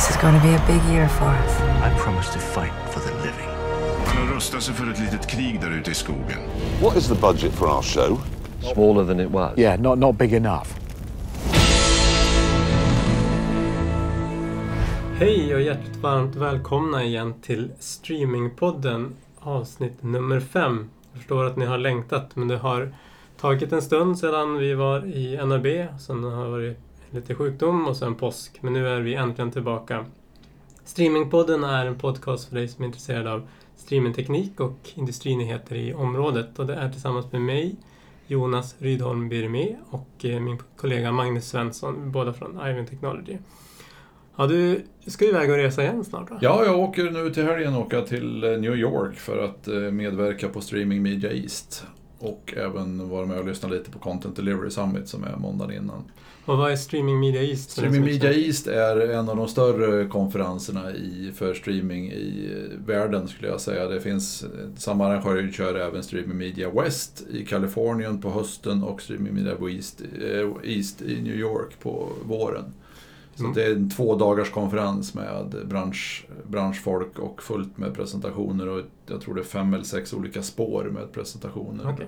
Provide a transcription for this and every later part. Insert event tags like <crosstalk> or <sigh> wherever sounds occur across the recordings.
This is going to be a big year for us. I promise to fight for the living. Han har rustat sig för ett litet krig där ute i skogen. What is the budget for our show? Smaller than it was. Yeah, not, not big enough. Hej och hjärtligt varmt välkomna igen till Streamingpodden avsnitt nummer fem. Jag förstår att ni har längtat men det har tagit en stund sedan vi var i NRB. Sen har det varit lite sjukdom och sen påsk. Men nu är vi äntligen tillbaka. Streamingpodden är en podcast för dig som är intresserad av streamingteknik och industrinyheter i området. Och det är tillsammans med mig, Jonas Rydholm Birmi och eh, min kollega Magnus Svensson, båda från Ivan Technology. Ja, du ska ju iväg och resa igen snart då? Ja, jag åker nu till helgen åka till eh, New York för att eh, medverka på Streaming Media East. Och även vara med och lyssna lite på Content Delivery Summit som är måndagen innan. Och vad är Streaming Media East? Streaming Media? East är en av de större konferenserna i, för streaming i eh, världen skulle jag säga. Det finns, eh, samma arrangör kör även Streaming Media West i Kalifornien på hösten och Streaming Media East, eh, East i New York på våren. Så Mm. det är en två dagars konferens med bransch, branschfolk och fullt med presentationer och jag tror det är fem eller sex olika spår med presentationer. Okej.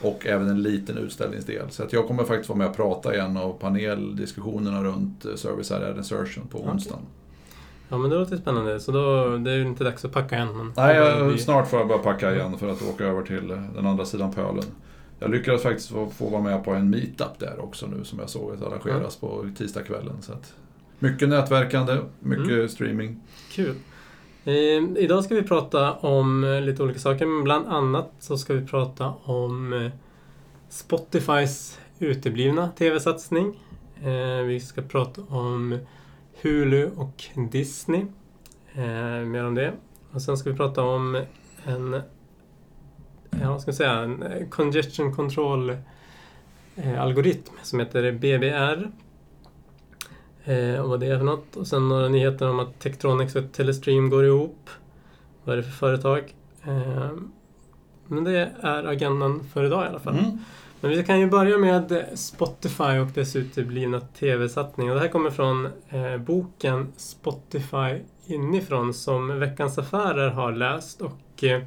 Och även en liten utställningsdel. Så att jag kommer faktiskt vara med och prata i en av paneldiskussionerna runt eh, Service Area Insertion på onsdagen. Ja, men det låter spännande. Så då, det är ju inte dags att packa än. Men Nej, jag, snart får jag bara packa igen för att åka över till eh, den andra sidan pölen. Jag lyckades faktiskt få, få vara med på en meetup där också nu som jag såg att arrangeras på tisdagskvällen. Så att, mycket nätverkande, mycket Mm. streaming. Kul. Ehm, idag ska vi prata om eh, lite olika saker, men bland annat så ska vi prata om eh, Spotifys uteblivna TV-satsning. Ehm, vi ska prata om Hulu och Disney. Eh, mer om det. Och sen ska vi prata om en, ja, vad ska jag säga, en congestion control algoritm som heter BBR. Eh, och vad det är för något. Och sen några nyheter om att Tektronix och Telestream går ihop. Vad är det för företag? Eh, men det är agendan för idag i alla fall. Mm. Men vi kan ju börja med Spotify och dess uteblivna TV-satsning. Och det här kommer från eh, boken Spotify inifrån som Veckans Affärer har läst och eh,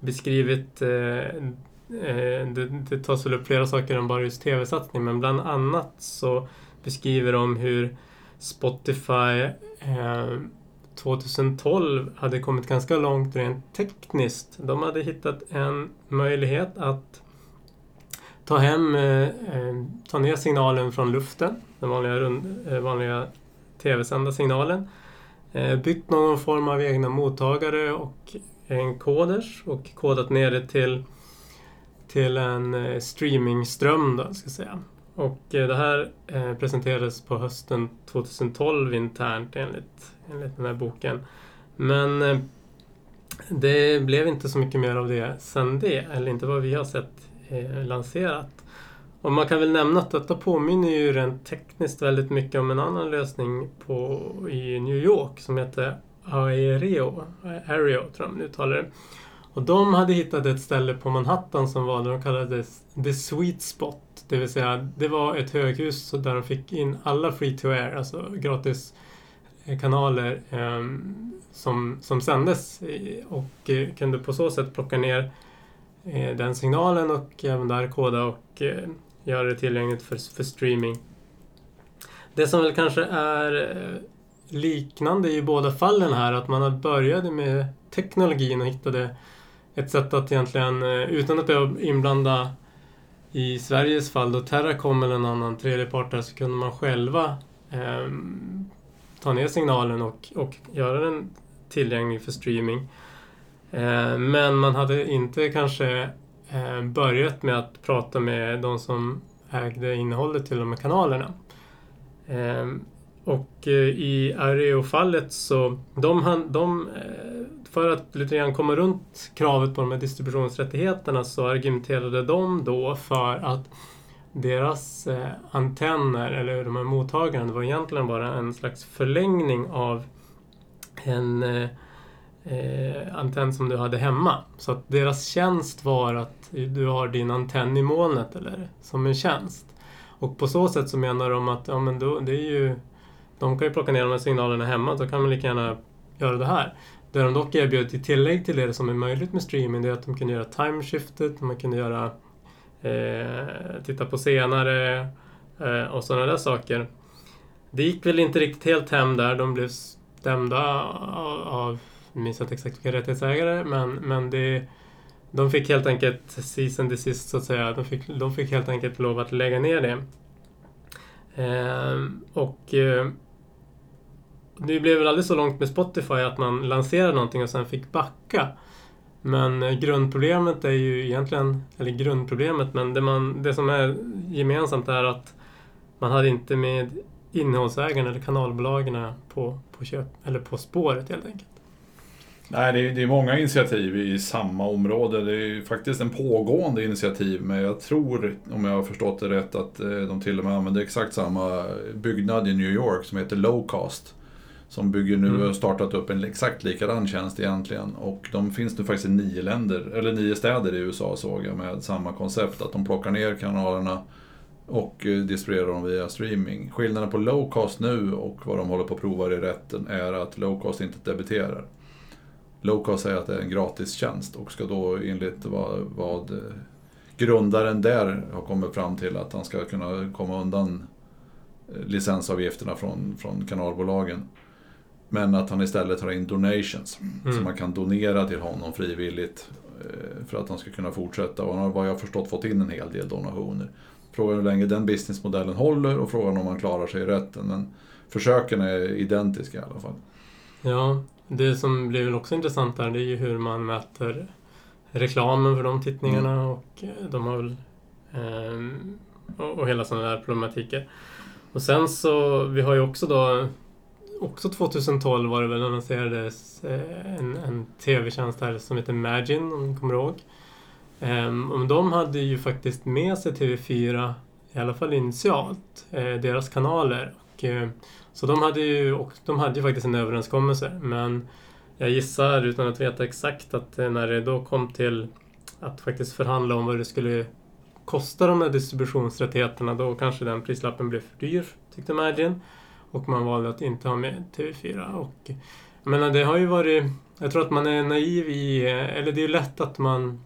beskrivit eh, eh, det, det tas väl upp flera saker än bara just TV-satsning men bland annat så beskriver de hur Spotify eh, 2012 hade kommit ganska långt rent tekniskt. De hade hittat en möjlighet att ta hem, eh, eh, ta ner signalen från luften, den vanliga, rund, eh, vanliga tv-sända signalen. Eh, bytt någon form av egna mottagare och encoders och kodat ner det till, till en eh, streamingström då, ska jag säga. Och eh, det här eh, presenterades på hösten 2012 internt enligt, enligt den här boken. Men eh, det blev inte så mycket mer av det sen det, eller inte vad vi har sett lanserat. Och man kan väl nämna att detta påminner ju rent tekniskt väldigt mycket om en annan lösning på, i New York som heter Aereo, Aereo tror jag man uttalar det. Och de hade hittat ett ställe på Manhattan som var det de kallade The Sweet Spot. Det vill säga, det var ett höghus så där de fick in alla free to air, alltså gratis eh, kanaler ehm, som, som sändes eh, och eh, kunde på så sätt plocka ner eh, den signalen och även där koda och eh, göra det tillgängligt för, för streaming. Det som väl kanske är eh, liknande i båda fallen här, att man har började med teknologin och hittade ett sätt att egentligen, eh, utan att behöva inblanda i Sveriges fall då Terracom eller en annan tredjepart där, så kunde man själva eh, ta ner signalen och, och göra den tillgänglig för streaming. Eh, men man hade inte kanske eh, börjat med att prata med de som ägde innehållet till de här kanalerna. Ehm, och eh, i Areo-fallet så de, de eh, för att lite grann komma runt kravet på de här distributionsrättigheterna så argumenterade de då för att deras eh, antenner, eller de här mottagarna, var egentligen bara en slags förlängning av en eh, antenn som du hade hemma. Så att deras tjänst var att du har din antenn i molnet eller som en tjänst. Och på så sätt så menar de att ja, men då, det är ju, de kan ju plocka ner de här signalerna hemma, då kan man lika gärna göra det här. Det de dock erbjöd i tillägg till det som är möjligt med streaming, det är att de kunde göra timeshiftet, man kunde göra eh, titta på senare eh, och sådana där saker. Det gick väl inte riktigt helt hem där. De blev stämda av, jag minns inte exakt vilka rättighetsägare, men, men det, de fick helt enkelt season desist så att säga. De fick, de fick helt enkelt lov att lägga ner det. Eh, och eh, det blev väl aldrig så långt med Spotify att man lanserade någonting och sen fick backa. Men eh, grundproblemet är ju egentligen, eller grundproblemet, men det, man, det som är gemensamt är att man hade inte med innehållsägarna eller kanalbolagen på, på, köp, eller på spåret helt enkelt. Nej, det är, det är många initiativ i samma område. Det är faktiskt en pågående initiativ, men jag tror, om jag har förstått det rätt, att eh, de till och med använder exakt samma byggnad i New York som heter Lowcast. Som bygger nu och har startat upp en exakt likadan tjänst egentligen. Och de finns nu faktiskt i nio länder, eller nio städer i USA såg jag med samma koncept. Att de plockar ner kanalerna och eh, distribuerar dem via streaming. Skillnaden på low cost nu och vad de håller på att prova i rätten är att low cost inte debiterar. Low cost säger att det är en gratistjänst och ska då enligt vad, vad eh, grundaren där har kommit fram till att han ska kunna komma undan eh, licensavgifterna från, från kanalbolagen. Men att han istället tar in donations. Mm. Så man kan donera till honom frivilligt för att han ska kunna fortsätta. Och han har vad jag förstått fått in en hel del donationer. Frågan är hur länge den businessmodellen håller och frågan om man klarar sig i rätten. Men försöken är identiska i alla fall. Ja, det som blir väl också intressant där det är ju hur man mäter reklamen för de tittningarna mm. och eh, de har väl eh, och, hela sådana där problematiker. Och sen så, vi har ju också då också 2012 var det väl annonserades eh, en, en tv-tjänst här som heter Magin, om ni kommer ihåg. Um, de hade ju faktiskt med sig TV4, i alla fall initialt, eh, deras kanaler. Och, eh, så de hade, ju, och de hade ju faktiskt en överenskommelse. Men jag gissar, utan att veta exakt, att eh, när det då kom till att faktiskt förhandla om vad det skulle kosta de här distributionsrättigheterna, då kanske den prislappen blev för dyr, tyckte Magin. Och man valde att inte ha med TV4. Och, jag menar, det har ju varit... Jag tror att man är naiv i... Eller det är lätt att man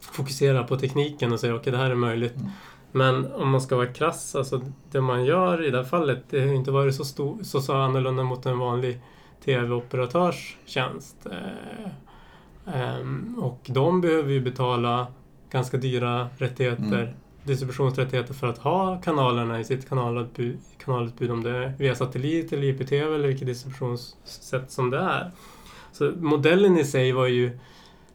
fokusera på tekniken och säga okej, okay, det här är möjligt. Mm. Men om man ska vara krass, alltså det man gör i det här fallet, det har inte varit så, stor, så, så annorlunda mot en vanlig tv-operatörs tjänst. Eh, eh, och de behöver ju betala ganska dyra rättigheter, mm. Distributionsrättigheter för att ha kanalerna i sitt kanalutbud, kanalutbud om det är via satellit eller IPTV eller vilket distributionssätt som det är. Så modellen i sig var ju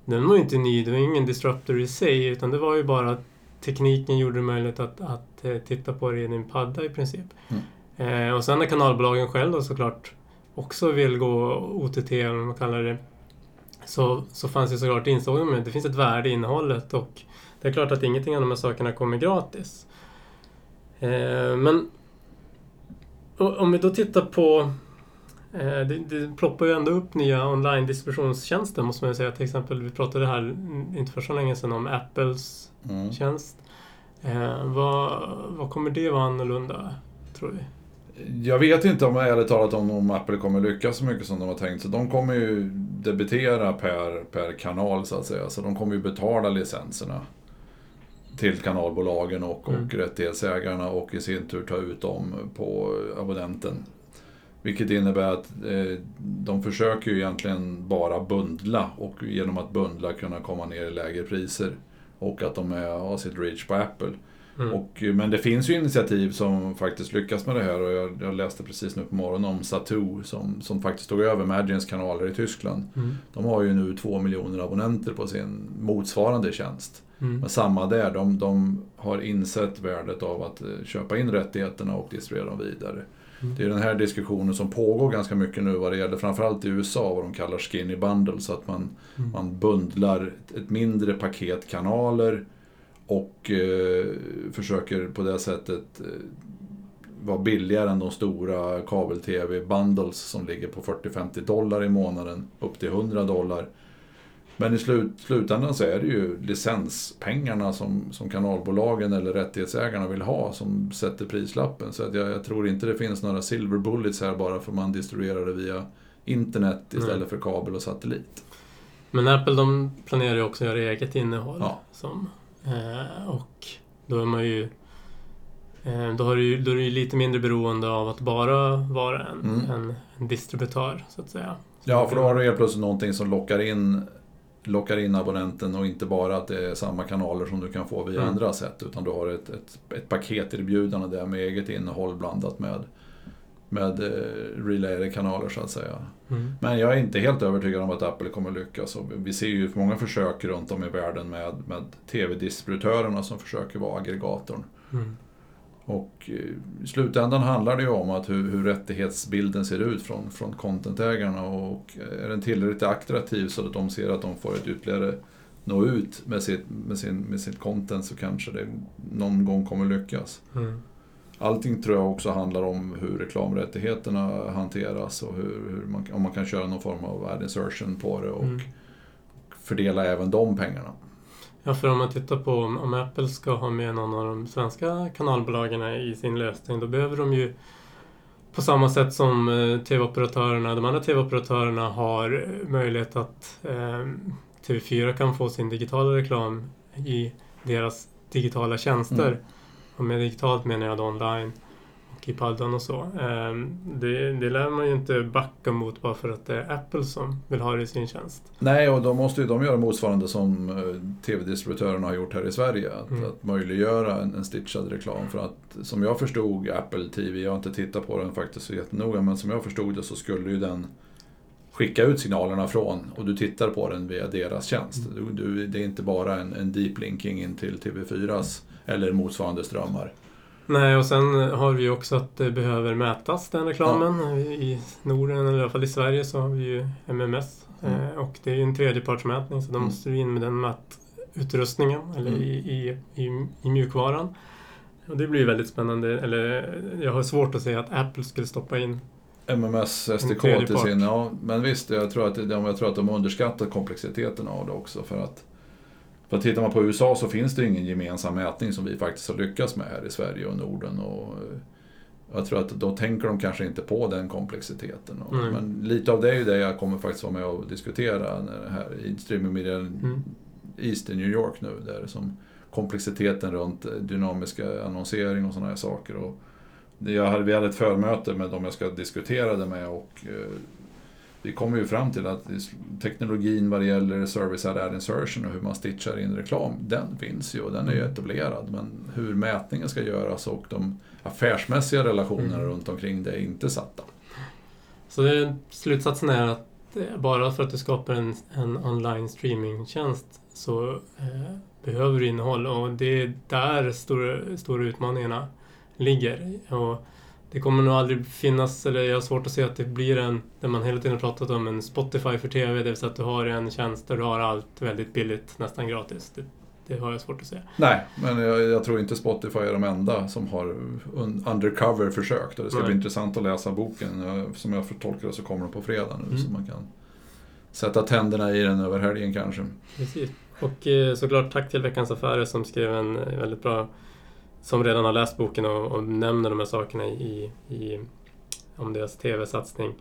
den var ju inte ny, det var ingen disruptor i sig utan det var ju bara att tekniken gjorde det möjligt att, att eh, titta på det i din padda i princip. Mm. Eh, och sen när kanalbolagen själva såklart också vill gå OTT, eller vad man kallar det, så, så fanns ju såklart insåg de att det finns ett värde i innehållet och det är klart att ingenting av de här sakerna kommer gratis. Eh, men om vi då tittar på Eh, det, det ploppar ju ändå upp nya online-distributionstjänster måste man ju säga. Till exempel, vi pratade här inte för så länge sedan om Apples mm. tjänst. Eh, vad, vad kommer det vara annorlunda, tror vi? Jag vet inte om ärligt talat om, om Apple kommer lyckas så mycket som de har tänkt. Så de kommer ju debitera per, per kanal så att säga. Så de kommer ju betala licenserna till kanalbolagen och, mm. och rättighetsägarna och i sin tur ta ut dem på abonnenten. Vilket innebär att eh, de försöker ju egentligen bara bundla och genom att bundla kunna komma ner i lägre priser. Och att de är, har sitt reach på Apple. Mm. Och, men det finns ju initiativ som faktiskt lyckas med det här och jag, jag läste precis nu på morgonen om Satu som, som faktiskt tog över Magins kanaler i Tyskland. Mm. De har ju nu två miljoner abonnenter på sin motsvarande tjänst. Mm. Men samma där, de, de har insett värdet av att eh, köpa in rättigheterna och distribuera dem vidare. Det är den här diskussionen som pågår ganska mycket nu vad det gäller framförallt i USA vad de kallar skinny bundles. Att man, mm. man bundlar ett mindre paket kanaler och eh, försöker på det sättet eh, vara billigare än de stora kabel-tv-bundles som ligger på 40-50 dollar i månaden upp till 100 dollar. Men i slut, slutändan så är det ju licenspengarna som, som kanalbolagen eller rättighetsägarna vill ha som sätter prislappen. Så att jag, jag tror inte det finns några silver bullets här bara för man distribuerar det via internet istället Nej. för kabel och satellit. Men Apple de planerar ju också att göra eget innehåll. Ja. Som, eh, och då är man ju eh, då, har du, då är du lite mindre beroende av att bara vara en, Mm. en, en distributör, så att säga. Ja, för då har du helt plötsligt någonting som lockar in, lockar in abonnenten och inte bara att det är samma kanaler som du kan få via Mm. andra sätt. Utan du har ett, ett, ett paketerbjudande där med eget innehåll blandat med, med eh, relayade kanaler så att säga. Mm. Men jag är inte helt övertygad om att Apple kommer lyckas. Och vi ser ju många försök runt om i världen med, med TV-distributörerna som försöker vara aggregatorn. Mm. Och eh, i slutändan handlar det ju om att hur, hur rättighetsbilden ser ut från, från contentägarna och är den tillräckligt attraktiv så att de ser att de får ett ytterligare nå ut med sitt, med, sin, med sitt content så kanske det någon gång kommer lyckas. Mm. Allting tror jag också handlar om hur reklamrättigheterna hanteras och hur, hur man, om man kan köra någon form av ad insertion på det och Mm. fördela även de pengarna. Ja, för om man tittar på om, om Apple ska ha med någon av de svenska kanalbolagen i sin lösning, då behöver de ju på samma sätt som eh, TV-operatörerna, de andra TV-operatörerna har eh, möjlighet att eh, TV4 kan få sin digitala reklam i deras digitala tjänster. Mm. Och med digitalt menar jag då online och i paddan och så. Eh, det, det lär man ju inte backa mot bara för att det är Apple som vill ha det i sin tjänst. Nej, och då måste ju de göra motsvarande som eh, TV-distributörerna har gjort här i Sverige. Att, Mm. att möjliggöra en, en stitchad reklam. För att som jag förstod Apple TV, jag har inte tittat på den faktiskt så jättenoga, men som jag förstod det så skulle ju den skicka ut signalerna från och du tittar på den via deras tjänst. Mm. Du, du, det är inte bara en, en deep linking in till TV4s eller motsvarande strömmar. Nej, och sen har vi också att det behöver mätas, den reklamen. I Norden, eller i alla fall i Sverige, så har vi ju MMS. Mm. Eh, och det är ju en tredjepartsmätning, så då Mm. måste vi in med den mätutrustningen, eller Mm. i, i, i, i mjukvaran. Och det blir väldigt spännande. Eller jag har svårt att säga att Apple skulle stoppa in. MMS SDK till sin... Ja, men visst, jag tror, att, de- jag tror att de underskattar komplexiteten av det också. För att, för tittar man på USA så finns det ingen gemensam mätning som vi faktiskt har lyckats med här i Sverige och Norden. Och eh, jag tror att då tänker de kanske inte på den komplexiteten. Nej. Men lite av det är ju det jag kommer faktiskt vara med och diskutera när det här i Streaming Media Mm. East i New York nu. Där som komplexiteten runt eh, dynamiska annonsering och sådana här saker. Och jag hade, vi hade ett förmöte med dem jag ska diskutera det med och eh, vi kommer ju fram till att teknologin vad det gäller service ad ad insertion och hur man stitchar in reklam, den finns ju och den är ju Mm. etablerad. Men hur mätningen ska göras och de affärsmässiga relationerna Mm. runt omkring det är inte satta. Så det, slutsatsen är att eh, bara för att du skapar en, en online streamingtjänst så eh, behöver du innehåll och det är där stora, stora utmaningarna ligger. Och det kommer nog aldrig finnas, eller jag har svårt att se att det blir en, där man hela tiden pratat om en Spotify för TV, det vill säga att du har en tjänst där du har allt väldigt billigt, nästan gratis. Det, det har jag svårt att se. Nej, men jag, jag tror inte Spotify är de enda som har un, undercover försökt. Och det ska Nej. bli intressant att läsa boken. Som jag tolkar det så kommer den på fredag nu. Mm. Så man kan sätta tänderna i den över helgen kanske. Precis. Och eh, såklart tack till Veckans Affärer som skrev en eh, väldigt bra... Som redan har läst boken och, och nämner de här sakerna i, i om deras TV-satsning.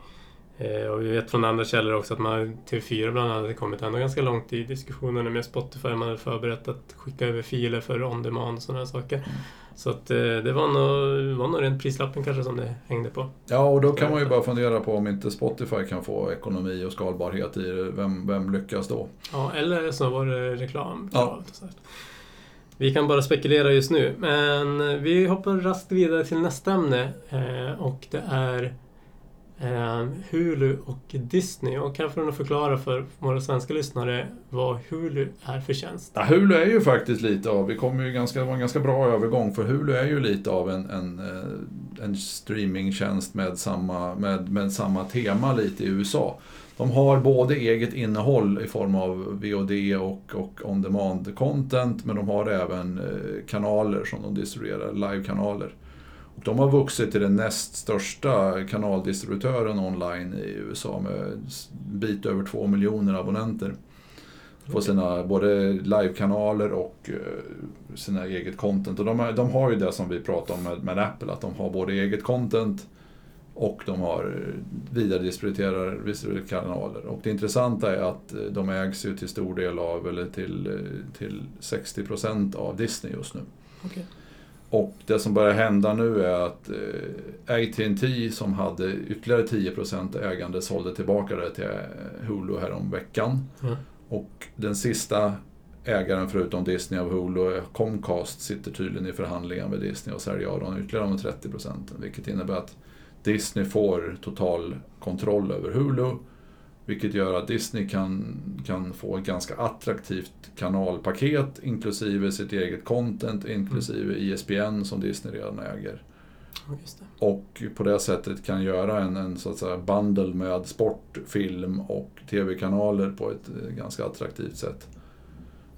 Eh, och vi vet från andra källor också att man, TV4 bland annat kommit ändå ganska långt i diskussionerna med Spotify. Man hade förberett att skicka över filer för on-demand och sådana här saker. Så att eh, det var nog, var nog rent prislappen kanske som det hängde på. Ja, och då kan man ju bara fundera på om inte Spotify kan få ekonomi och skalbarhet i det. Vem, vem lyckas då? Ja, eller så var det reklam. Ja. Vi kan bara spekulera just nu, men vi hoppar raskt vidare till nästa ämne eh, och det är eh, Hulu och Disney. Och kan du förklara för våra svenska lyssnare vad Hulu är för tjänst? Ja, Hulu är ju faktiskt lite av, vi kommer ju ganska, det var en ganska bra övergång för Hulu är ju lite av en, en, eh, en streamingtjänst med samma, med, med samma tema lite i USA. De har både eget innehåll i form av VOD och, och on-demand content men de har även eh, kanaler som de distribuerar, live-kanaler. Och de har vuxit till den näst största kanaldistributören online i USA med en bit över två miljoner abonnenter. på sina både live-kanaler och eh, sina eget content. Och de, de har ju det som vi pratade om med, med Apple, att de har både eget content och de har eh, vidaredistribuerar distribuerar kanaler. Och det intressanta är att eh, de ägs ju till stor del av, eller till, eh, till 60% av Disney just nu. Okej. Och det som börjar hända nu är att AT&T som hade ytterligare 10% ägande sålde tillbaka det till Hulu härom veckan. Mm. Och den sista ägaren förutom Disney av Hulu, Comcast, sitter tydligen i förhandlingar med Disney och säljer av dem ytterligare de 30 procenten. Vilket innebär att Disney får total kontroll över Hulu. Vilket gör att Disney kan, kan få ett ganska attraktivt kanalpaket inklusive sitt eget content, inklusive ISBN som Disney redan äger. Och på det sättet kan göra en, en så att säga bundle med sport, film och tv-kanaler på ett eh, ganska attraktivt sätt.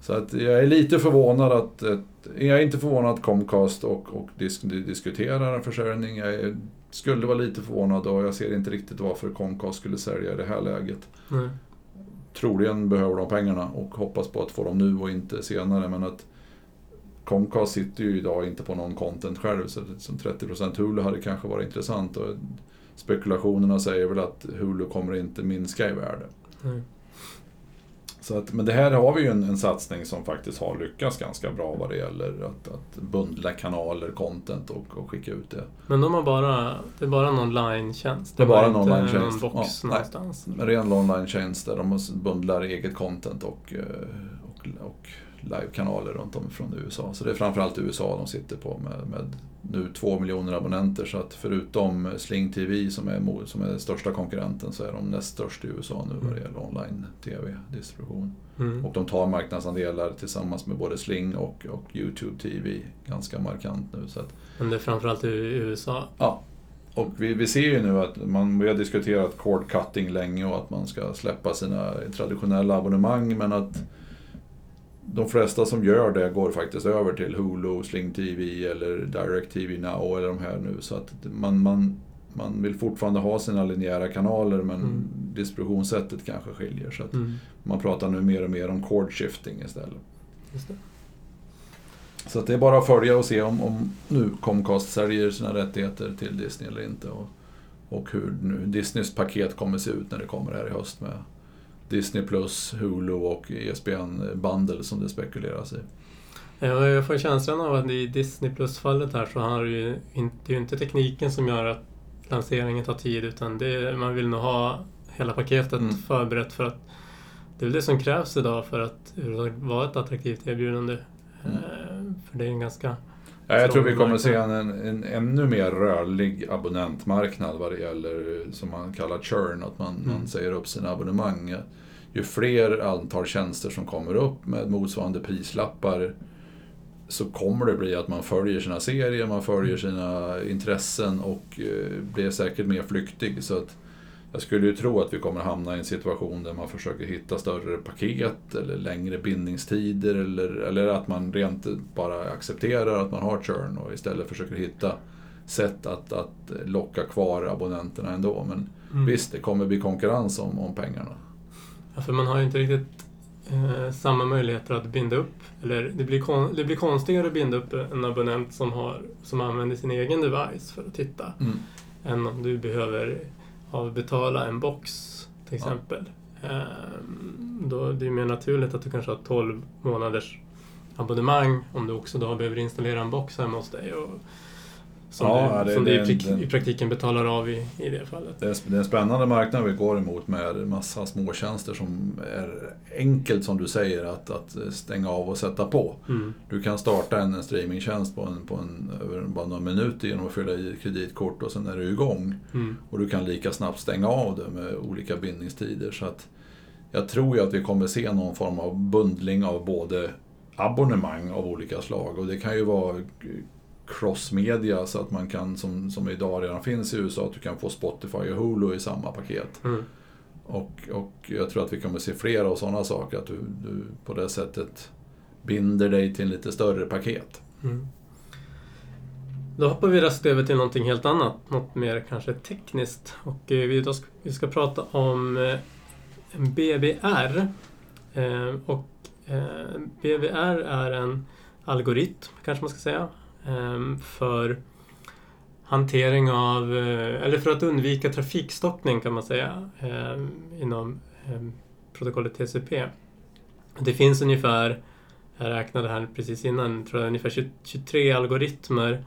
Så att jag är lite förvånad att, att jag är inte förvånad att Comcast och, och Disney diskuterar en försäljning. Jag är, skulle vara lite förvånad och jag ser inte riktigt varför Comcast skulle sälja i det här läget. Nej. Troligen behöver de pengarna och hoppas på att få dem nu och inte senare. Men att Comcast sitter ju idag inte på någon content själv så som 30% Hulu hade kanske varit intressant. Och spekulationerna säger väl att Hulu kommer inte minska i värde. Nej. Så att, men det här har vi ju en, en satsning som faktiskt har lyckats ganska bra vad det gäller att, att bundla kanaler, content och, och skicka ut det. Men de har bara, det är bara en online-tjänst? Det är bara en online-tjänst. någon box Ja, nej. någonstans? En ren online-tjänst där de bundlar eget content och, eh, och, och livekanaler runt om från USA. Så det är framförallt USA de sitter på med, med nu två miljoner abonnenter. Så att förutom Sling TV som är, som är största konkurrenten så är de näst störst i USA nu vad det gäller online-TV-distribution. Mm. Och de tar marknadsandelar tillsammans med både Sling och, och YouTube TV ganska markant nu. Så att, Men det är framförallt i USA? Ja, och vi, vi ser ju nu att man, vi har diskuterat cord cutting länge och att man ska släppa sina traditionella abonnemang men att de flesta som gör det går faktiskt över till Hulu, Sling TV eller Direct TV Now eller de här nu. Så att man, man, man vill fortfarande ha sina linjära kanaler men Mm. distributionssättet kanske skiljer. Så att Mm. man pratar nu mer och mer om cord shifting istället. Just det. Så att det är bara att följa och se om, om nu Comcast säljer sina rättigheter till Disney eller inte. Och, och hur nu Disneys paket kommer se ut när det kommer här i höst med Disney Plus, Hulu och ESPN Bundle som det spekuleras i. Ja, Jag får känslan av att i Disney Plus-fallet här så har det ju inte, det är ju inte tekniken som gör att lanseringen tar tid utan det är, man vill nog ha hela paketet Mm. förberett för att det är det som krävs idag för att vara ett attraktivt erbjudande. Mm. Eh, För det är en ganska... Ja, jag tror vi kommer se en, en, ännu mer rörlig abonnentmarknad vad det gäller som man kallar churn, att man, Mm. man säger upp sina abonnemang. Ju fler antal tjänster som kommer upp med motsvarande prislappar så kommer det bli att man följer sina serier, man följer sina intressen och eh, blir säkert mer flyktig. Så att jag skulle ju tro att vi kommer hamna i en situation där man försöker hitta större paket eller längre bindningstider eller, eller att man rent bara accepterar att man har churn och istället försöker hitta sätt att, att locka kvar abonnenterna ändå. Men Mm. visst, det kommer bli konkurrens om, om pengarna. Ja, för man har ju inte riktigt eh, samma möjligheter att binda upp. Eller det blir, kon, det blir konstigare att binda upp en abonnent som, har, som använder sin egen device för att titta. Mm. än om du behöver avbetala en box till Ja. exempel. Ehm, då det är mer naturligt att du kanske har 12 månaders abonnemang om du också då behöver installera en box hemma hos dig. Och, som Ja, du, det- som det du i, en- i praktiken betalar av i, i det fallet. Det är, det är en spännande marknad vi går emot med massa småtjänster som är enkelt som du säger att, att stänga av och sätta på. Mm. Du kan starta en streamingtjänst på, en, på en, över bara några minuter genom att fylla i kreditkort och sen är du igång. Mm. Och du kan lika snabbt stänga av det med olika bindningstider. Så att jag tror ju att vi kommer se någon form av bundling av både abonnemang av olika slag och det kan ju vara crossmedia så att man kan, som, som idag redan finns i USA, att du kan få Spotify och Hulu i samma paket. Mm. Och, och jag tror att vi kommer se flera av sådana saker, att du, du på det sättet binder dig till en lite större paket. Mm. Då hoppar vi raskt över till någonting helt annat, något mer kanske tekniskt. Och eh, vi, ska, vi ska prata om eh, BBR. Eh, och BVR är en algoritm, kanske man ska säga, Ehm, för hantering av, eh, eller för att undvika trafikstockning kan man säga, ehm, inom ehm, protokollet TCP. Det finns ungefär, jag räknade här precis innan, tror jag, ungefär 23 algoritmer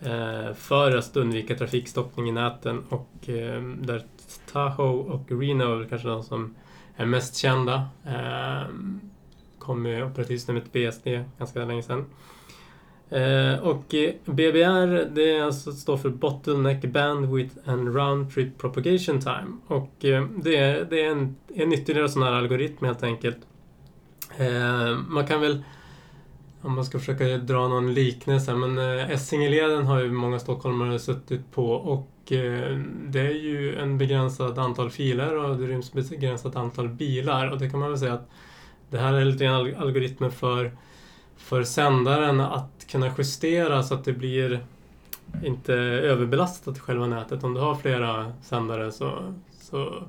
eh, för att undvika trafikstockning i näten och där Tahoe och Reno är väl kanske de som är mest kända. Kom med operativsystemet BSD ganska länge sedan. Eh, och eh, BBR det alltså, står för Bottleneck Bandwidth and Round Trip Propagation Time. Och eh, det är, det är en, en ytterligare sån här algoritm helt enkelt. Eh, man kan väl, om man ska försöka dra någon liknelse, men eh, Essingeleden har ju många stockholmare suttit på och eh, det är ju en begränsad antal filer och det ryms ett begränsat antal bilar och det kan man väl säga att det här är lite grann algoritmer för, för sändaren att kunna justera så att det blir inte överbelastat i själva nätet. Om du har flera sändare så, så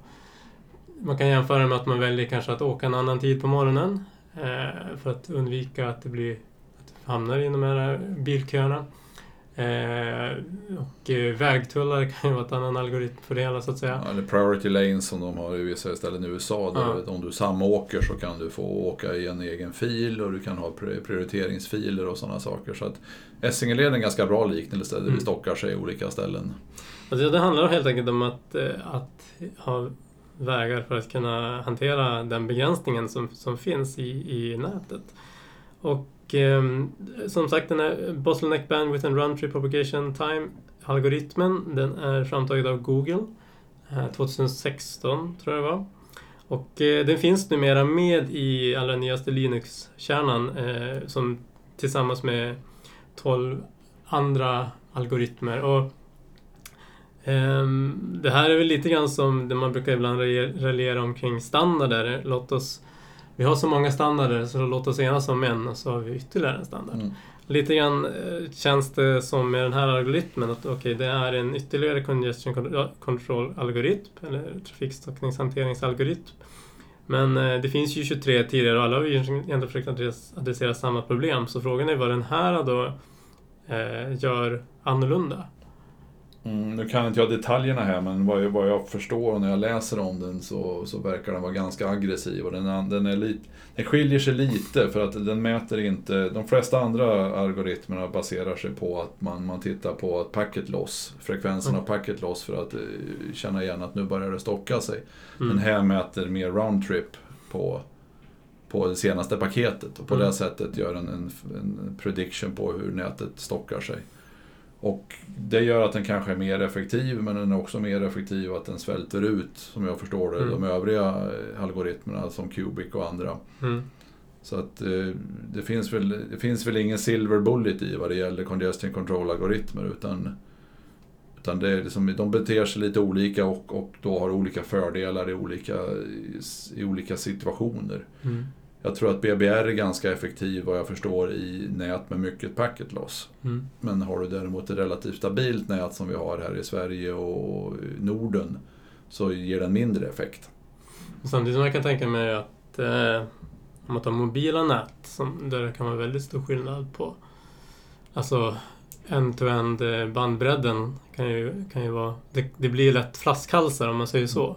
man kan jämföra med att man väljer kanske att åka en annan tid på morgonen eh, för att undvika att det blir att du hamnar i de här bilköerna. Eh, och eh, vägtullar kan ju vara ett annan algoritm för det hela så att säga. Eller priority lanes som de har i vissa ställen i USA. Där Ja. Om du samåker så kan du få åka i en egen fil och du kan ha pri- prioriteringsfiler och sådana saker. Så att Essingeleden är en ganska bra liknelse där Mm. vi stockar sig i olika ställen. Alltså det handlar helt enkelt om att, eh, att ha vägar för att kunna hantera den begränsningen som, som finns i, i nätet. Och eh, som sagt, den här Bottleneck Bandwidth and Run Tree Propagation Time algoritmen, den är framtagen av Google eh, 2016 tror jag det var. Och eh, den finns numera med i allra nyaste Linux-kärnan eh, som tillsammans med 12 andra algoritmer. Och ehm, det här är väl lite grann som det man brukar ibland raljera- raljera omkring standarder. Låt oss, vi har så många standarder så låt oss enas om en och så har vi ytterligare en standard. Mm. Lite grann eh, känns det som med den här algoritmen att okej, det är en ytterligare congestion con- control-algoritm eller trafikstockningshanteringsalgoritm. Men eh, det finns ju 23 tidigare och alla har ju egentligen försökt adress- adressera samma problem. Så frågan är vad den här då eh, gör annorlunda. Mm, nu kan inte jag detaljerna här men vad jag, vad jag förstår när jag läser om den så, så verkar den vara ganska aggressiv. Och den, den, är lit, den skiljer sig lite för att den mäter inte... De flesta andra algoritmerna baserar sig på att man, man tittar på att packet loss, frekvensen av packet loss för att eh, känna igen att nu börjar det stocka sig. Mm. Den här mäter mer round trip på, på det senaste paketet och på Mm. det sättet gör en, en, en prediction på hur nätet stockar sig. Och det gör att den kanske är mer effektiv men den är också mer effektiv att den svälter ut, som jag förstår det, Mm. de övriga eh, algoritmerna som Cubic och andra. Mm. Så att eh, det, finns väl, det finns väl ingen silver bullet i vad det gäller congestion control-algoritmer utan, utan det är liksom, de beter sig lite olika och, och då har olika fördelar i olika, i olika situationer. Mm. Jag tror att BBR är ganska effektiv vad jag förstår i nät med mycket packet loss. Mm. Men har du däremot ett relativt stabilt nät som vi har här i Sverige och Norden så ger den mindre effekt. Samtidigt som jag kan tänka mig att eh, om man tar mobila nät som, där det kan vara väldigt stor skillnad på alltså end-to-end eh, bandbredden kan ju, kan ju vara det, det blir lätt flaskhalsar om man säger så.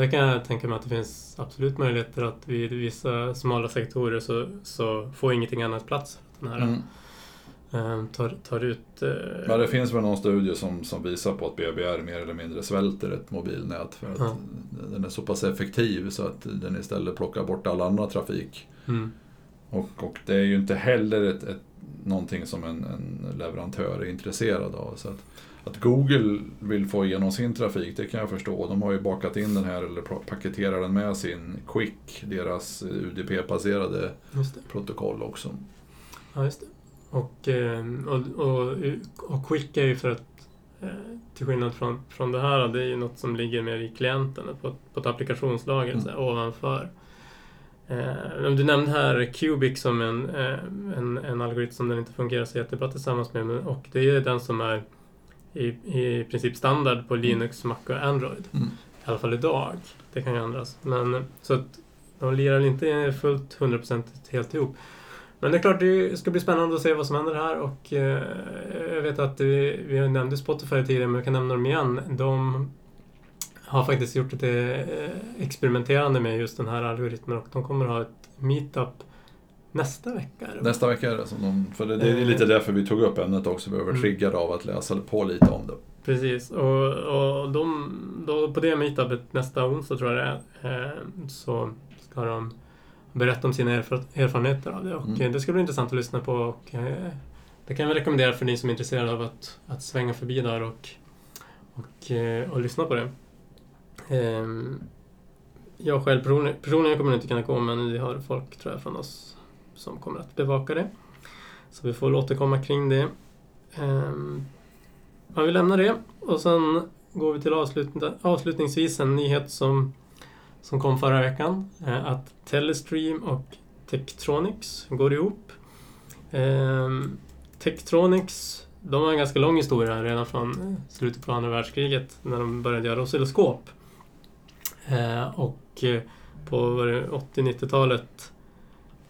Där kan jag tänka mig att det finns absolut möjligheter att vid vissa smala sektorer så, så får ingenting annat plats. Den här Mm. eh, tar, tar ut... Eh, Ja, det finns väl någon studie som, som visar på att BBR mer eller mindre svälter ett mobilnät för att Ja. den är så pass effektiv så att den istället plockar bort all annan trafik. mm, Och, och det är ju inte heller ett, ett, någonting som en, en leverantör är intresserad av. Så att, att Google vill få igenom sin trafik, det kan jag förstå. De har ju bakat in den här, eller paketerar den med sin Quick, deras UDP-baserade just det. protokoll också. Ja, just det. Och, eh, och, och, och Quick är ju för att eh, till skillnad från, från det här, det är ju något som ligger mer i klienten, på, på ett applikationslager Mm. så här, ovanför. Eh, du nämnde här Cubic som en, eh, en, en algoritm som den inte fungerar så jättebra tillsammans med, och det är den som är i, i princip standard på Linux, Mac och Android. Mm. I alla fall idag. Det kan ju ändras. Men, så att de lirar väl inte fullt 100% helt ihop. Men det är klart, det ska bli spännande att se vad som händer här och eh, jag vet att vi, vi nämnde Spotify tidigare, men vi kan nämna dem igen. De har faktiskt gjort lite eh, experimenterande med just den här algoritmen och de kommer att ha ett meetup nästa vecka. va? Nästa vecka är det som de... För det, det är lite därför vi tog upp ämnet också. Vi var Mm. triggade av att läsa på lite om det. Precis, och, och de, då, på det meetupet nästa onsdag tror jag det är, eh, så ska de berätta om sina erfar erfarenheter av det. Och Mm. eh, det ska bli intressant att lyssna på. Och, eh, det kan jag rekommendera för ni som är intresserade av att, att svänga förbi där och, och, eh, och lyssna på det. Ehm, jag själv personligen kommer inte kunna gå, men vi har folk tror jag från oss som kommer att bevaka det. Så vi får återkomma kring det. Ehm, men vi lämnar det och sen går vi till avslutning, avslutningsvis en nyhet som, som kom förra veckan. Eh, att Telestream och Tektronics går ihop. Ehm, Tektronics de har en ganska lång historia redan från eh, slutet på andra världskriget när de började göra oscilloskop. Eh, och eh, på 80-90-talet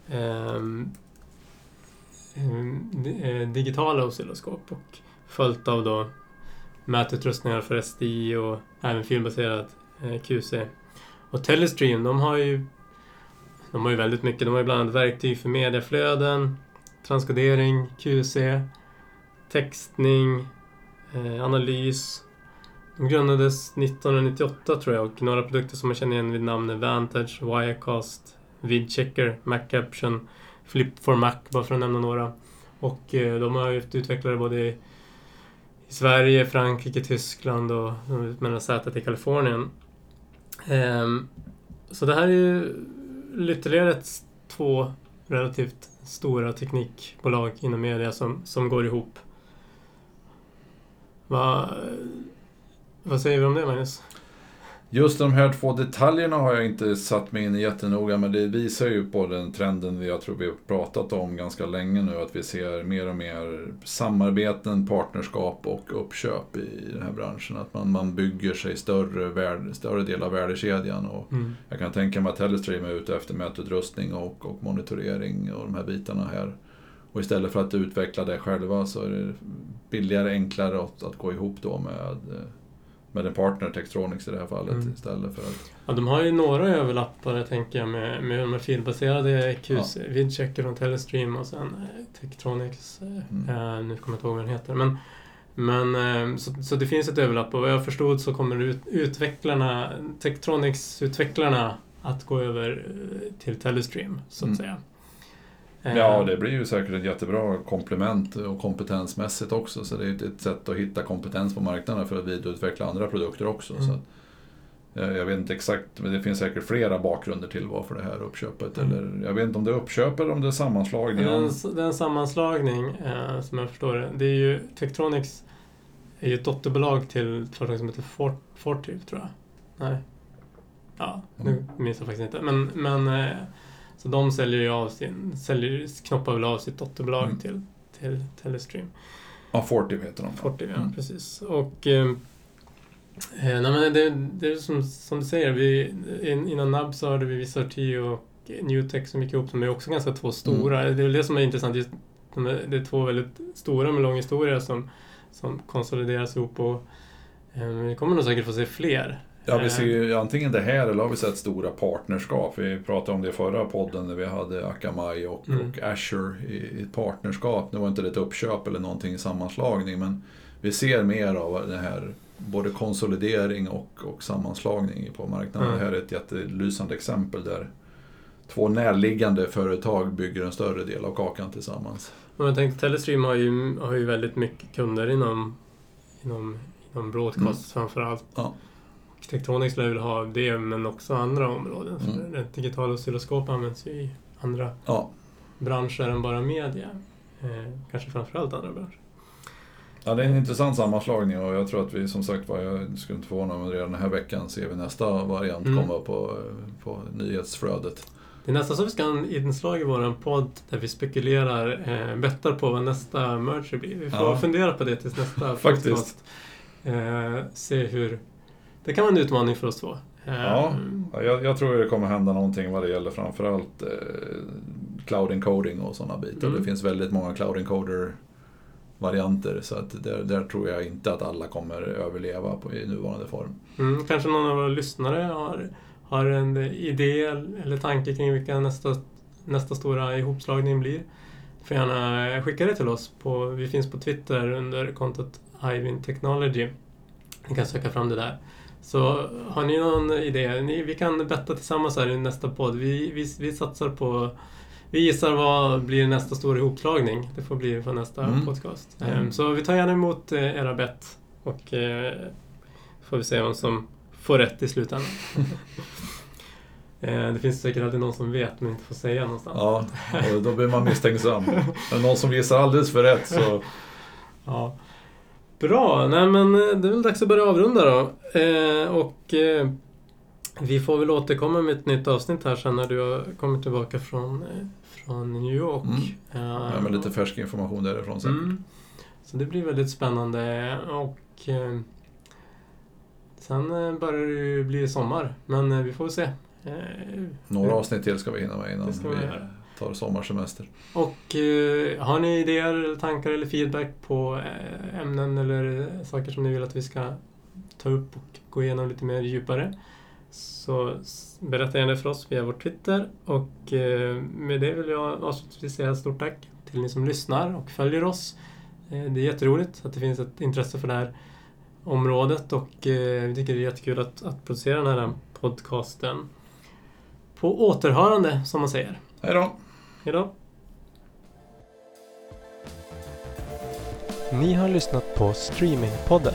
ehm, ehm, di- eh, Ehm, eh, eh, digitala oscilloskop och följt av då mätutrustningar för SDI och även filmbaserad eh, QC. Och Telestream, de har ju de har ju väldigt mycket. De har ju bland annat verktyg för mediaflöden, transkodering, QC, textning, eh, analys. De grundades 1998 tror jag och några produkter som man känner igen vid namn är Vantage, Wirecast, Vidchecker, MacCaption, Flip for Mac, bara för att nämna några. Och eh, de har ju utvecklare både i Sverige, Frankrike, Tyskland och med sätet i Kalifornien. Ehm, så det här är ju ytterligare ett, två relativt stora teknikbolag inom media som, som går ihop. Va, eh, vad säger vi om det, Magnus? Just de här två detaljerna har jag inte satt mig in i jättenoga, men det visar ju på den trenden vi, jag tror vi har pratat om ganska länge nu, att vi ser mer och mer samarbeten, partnerskap och uppköp i den här branschen. Att man, man bygger sig större, värde, större del av värdekedjan. Och Mm. jag kan tänka mig att Telestream är ute efter mätutrustning och, och monitorering och de här bitarna här. Och istället för att utveckla det själva så är det billigare, enklare att, att gå ihop då med eh, med en partner, Textronics i det här fallet, Mm. istället för att... Ja, de har ju några överlappare, tänker jag, med, med de här filbaserade QC. Vidchecker från Telestream och sen eh, Tektronix. Eh, Mm. eh, nu kommer jag inte ihåg vad den heter. Men, men, eh, så, så det finns ett överlapp och vad jag förstod så kommer ut, utvecklarna, Tektronix-utvecklarna att gå över eh, till Telestream, så att Mm. säga. Eh, Ja, det blir ju säkert ett jättebra komplement och kompetensmässigt också. Så det är ett- sätt att hitta kompetens på marknaden för att vidareutveckla andra produkter också. Mm. Så eh, jag vet inte exakt, men det finns säkert flera bakgrunder till varför det här uppköpet. Mm. Eller, jag vet inte om det är uppköp eller om det är sammanslagning. Det är en, sammanslagning, eh, som jag förstår det. Det är ju, Tektronix är ju ett dotterbolag till ett företag som heter Fort, tror jag. Nej. Ja, nu Mm. minns jag faktiskt inte. Men, men eh, så de säljer ju av sin, säljer, knoppar väl av sitt dotterbolag Mm. till, till Telestream. Ja, Fortive heter de. Fortive, ja, Mm. precis. Och eh, eh, nej, men det, det är som, som du säger, vi, in, innan NAB så hade vi Visarti och Newtech som gick ihop. De är också ganska två stora. Mm. Det är väl det som är intressant. Just, de är, det är två väldigt stora med lång historia som, som konsolideras ihop. Och, eh, vi kommer nog säkert få se fler. Ja, vi ser ju antingen det här eller har vi sett stora partnerskap. Vi pratade om det i förra podden när vi hade Akamai och, Mm. och Azure i, i partnerskap. Nu var inte det ett uppköp eller någonting i sammanslagning men vi ser mer av det här både konsolidering och, och sammanslagning på marknaden. Mm. Det här är ett jättelysande exempel där två närliggande företag bygger en större del av kakan tillsammans. Om jag tänkte, Telestream har ju, har ju väldigt mycket kunder inom, inom, inom broadcast framförallt. Ja. Och Tektronix lär väl ha det, men också andra områden. För Mm. det digitala oscilloskop används ju i andra Ja, branscher än bara media. Eh, kanske framförallt andra branscher. Ja, det är en intressant sammanslagning och jag tror att vi som sagt var, jag skulle inte förvåna mig redan den här veckan ser vi nästa variant Mm. komma på, på nyhetsflödet. Det är nästan så vi ska ha en inslag i vår podd där vi spekulerar, eh, bettar på vad nästa merger blir. Vi får Ja. fundera på det tills nästa <laughs> Faktiskt. podcast. Eh, se hur... Det kan vara en utmaning för oss två. Ja, Ehm, ja, jag, jag tror det kommer hända någonting vad det gäller framförallt eh, cloud encoding och sådana bitar. Mm. Det finns väldigt många cloud encoder varianter så att där, där tror jag inte att alla kommer överleva på, i nuvarande form. Mm, kanske någon av våra lyssnare har, har en idé eller tanke kring vilka nästa, nästa stora ihopslagning blir. Får gärna skicka det till oss. På, vi finns på Twitter under kontot Ivin Technology. Ni kan söka fram det där. Så har ni någon idé? Ni, vi kan betta tillsammans här i nästa podd. Vi, vi, vi satsar på... Vi gissar vad blir nästa stora ihopslagning. Det får bli för nästa Mm. podcast. Mm. Ehm, Så vi tar gärna emot eh, era bett. Och eh, får vi se vem som får rätt i slutändan. <laughs> Eh, Det finns säkert alltid någon som vet men inte får säga någonstans. Ja, då blir man misstänksam. Det någon som gissar alldeles för rätt så... <laughs> Ja. Bra, nej men eh, det är väl dags att börja avrunda då. Eh, och eh, vi får väl återkomma med ett nytt avsnitt här sen när du har kommit tillbaka från, eh, från New York. Mm. Eh, Ja, med lite färsk information därifrån sen. Mm. Så det blir väldigt spännande och eh, sen börjar det ju bli sommar. Men vi får väl se. Några avsnitt till ska vi hinna med innan vi. Tar sommarsemester. Och eh, har ni idéer, tankar eller feedback på eh, ämnen eller eh, saker som ni vill att vi ska ta upp och gå igenom lite mer djupare så berätta gärna för oss via vår Twitter. Och eh, med det vill jag avslutningsvis säga stort tack till ni som lyssnar och följer oss. Eh, det är jätteroligt att det finns ett intresse för det här området och eh, vi tycker det är jättekul att, att producera den här podcasten. På återhörande, som man säger. Hej då! Hejdå! Ni har lyssnat på Streamingpodden.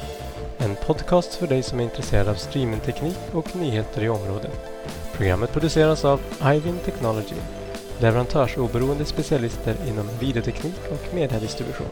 En podcast för dig som är intresserad av streamingteknik och nyheter i området. Programmet produceras av Ivin Technology, leverantörsoberoende specialister inom videoteknik och mediedistribution.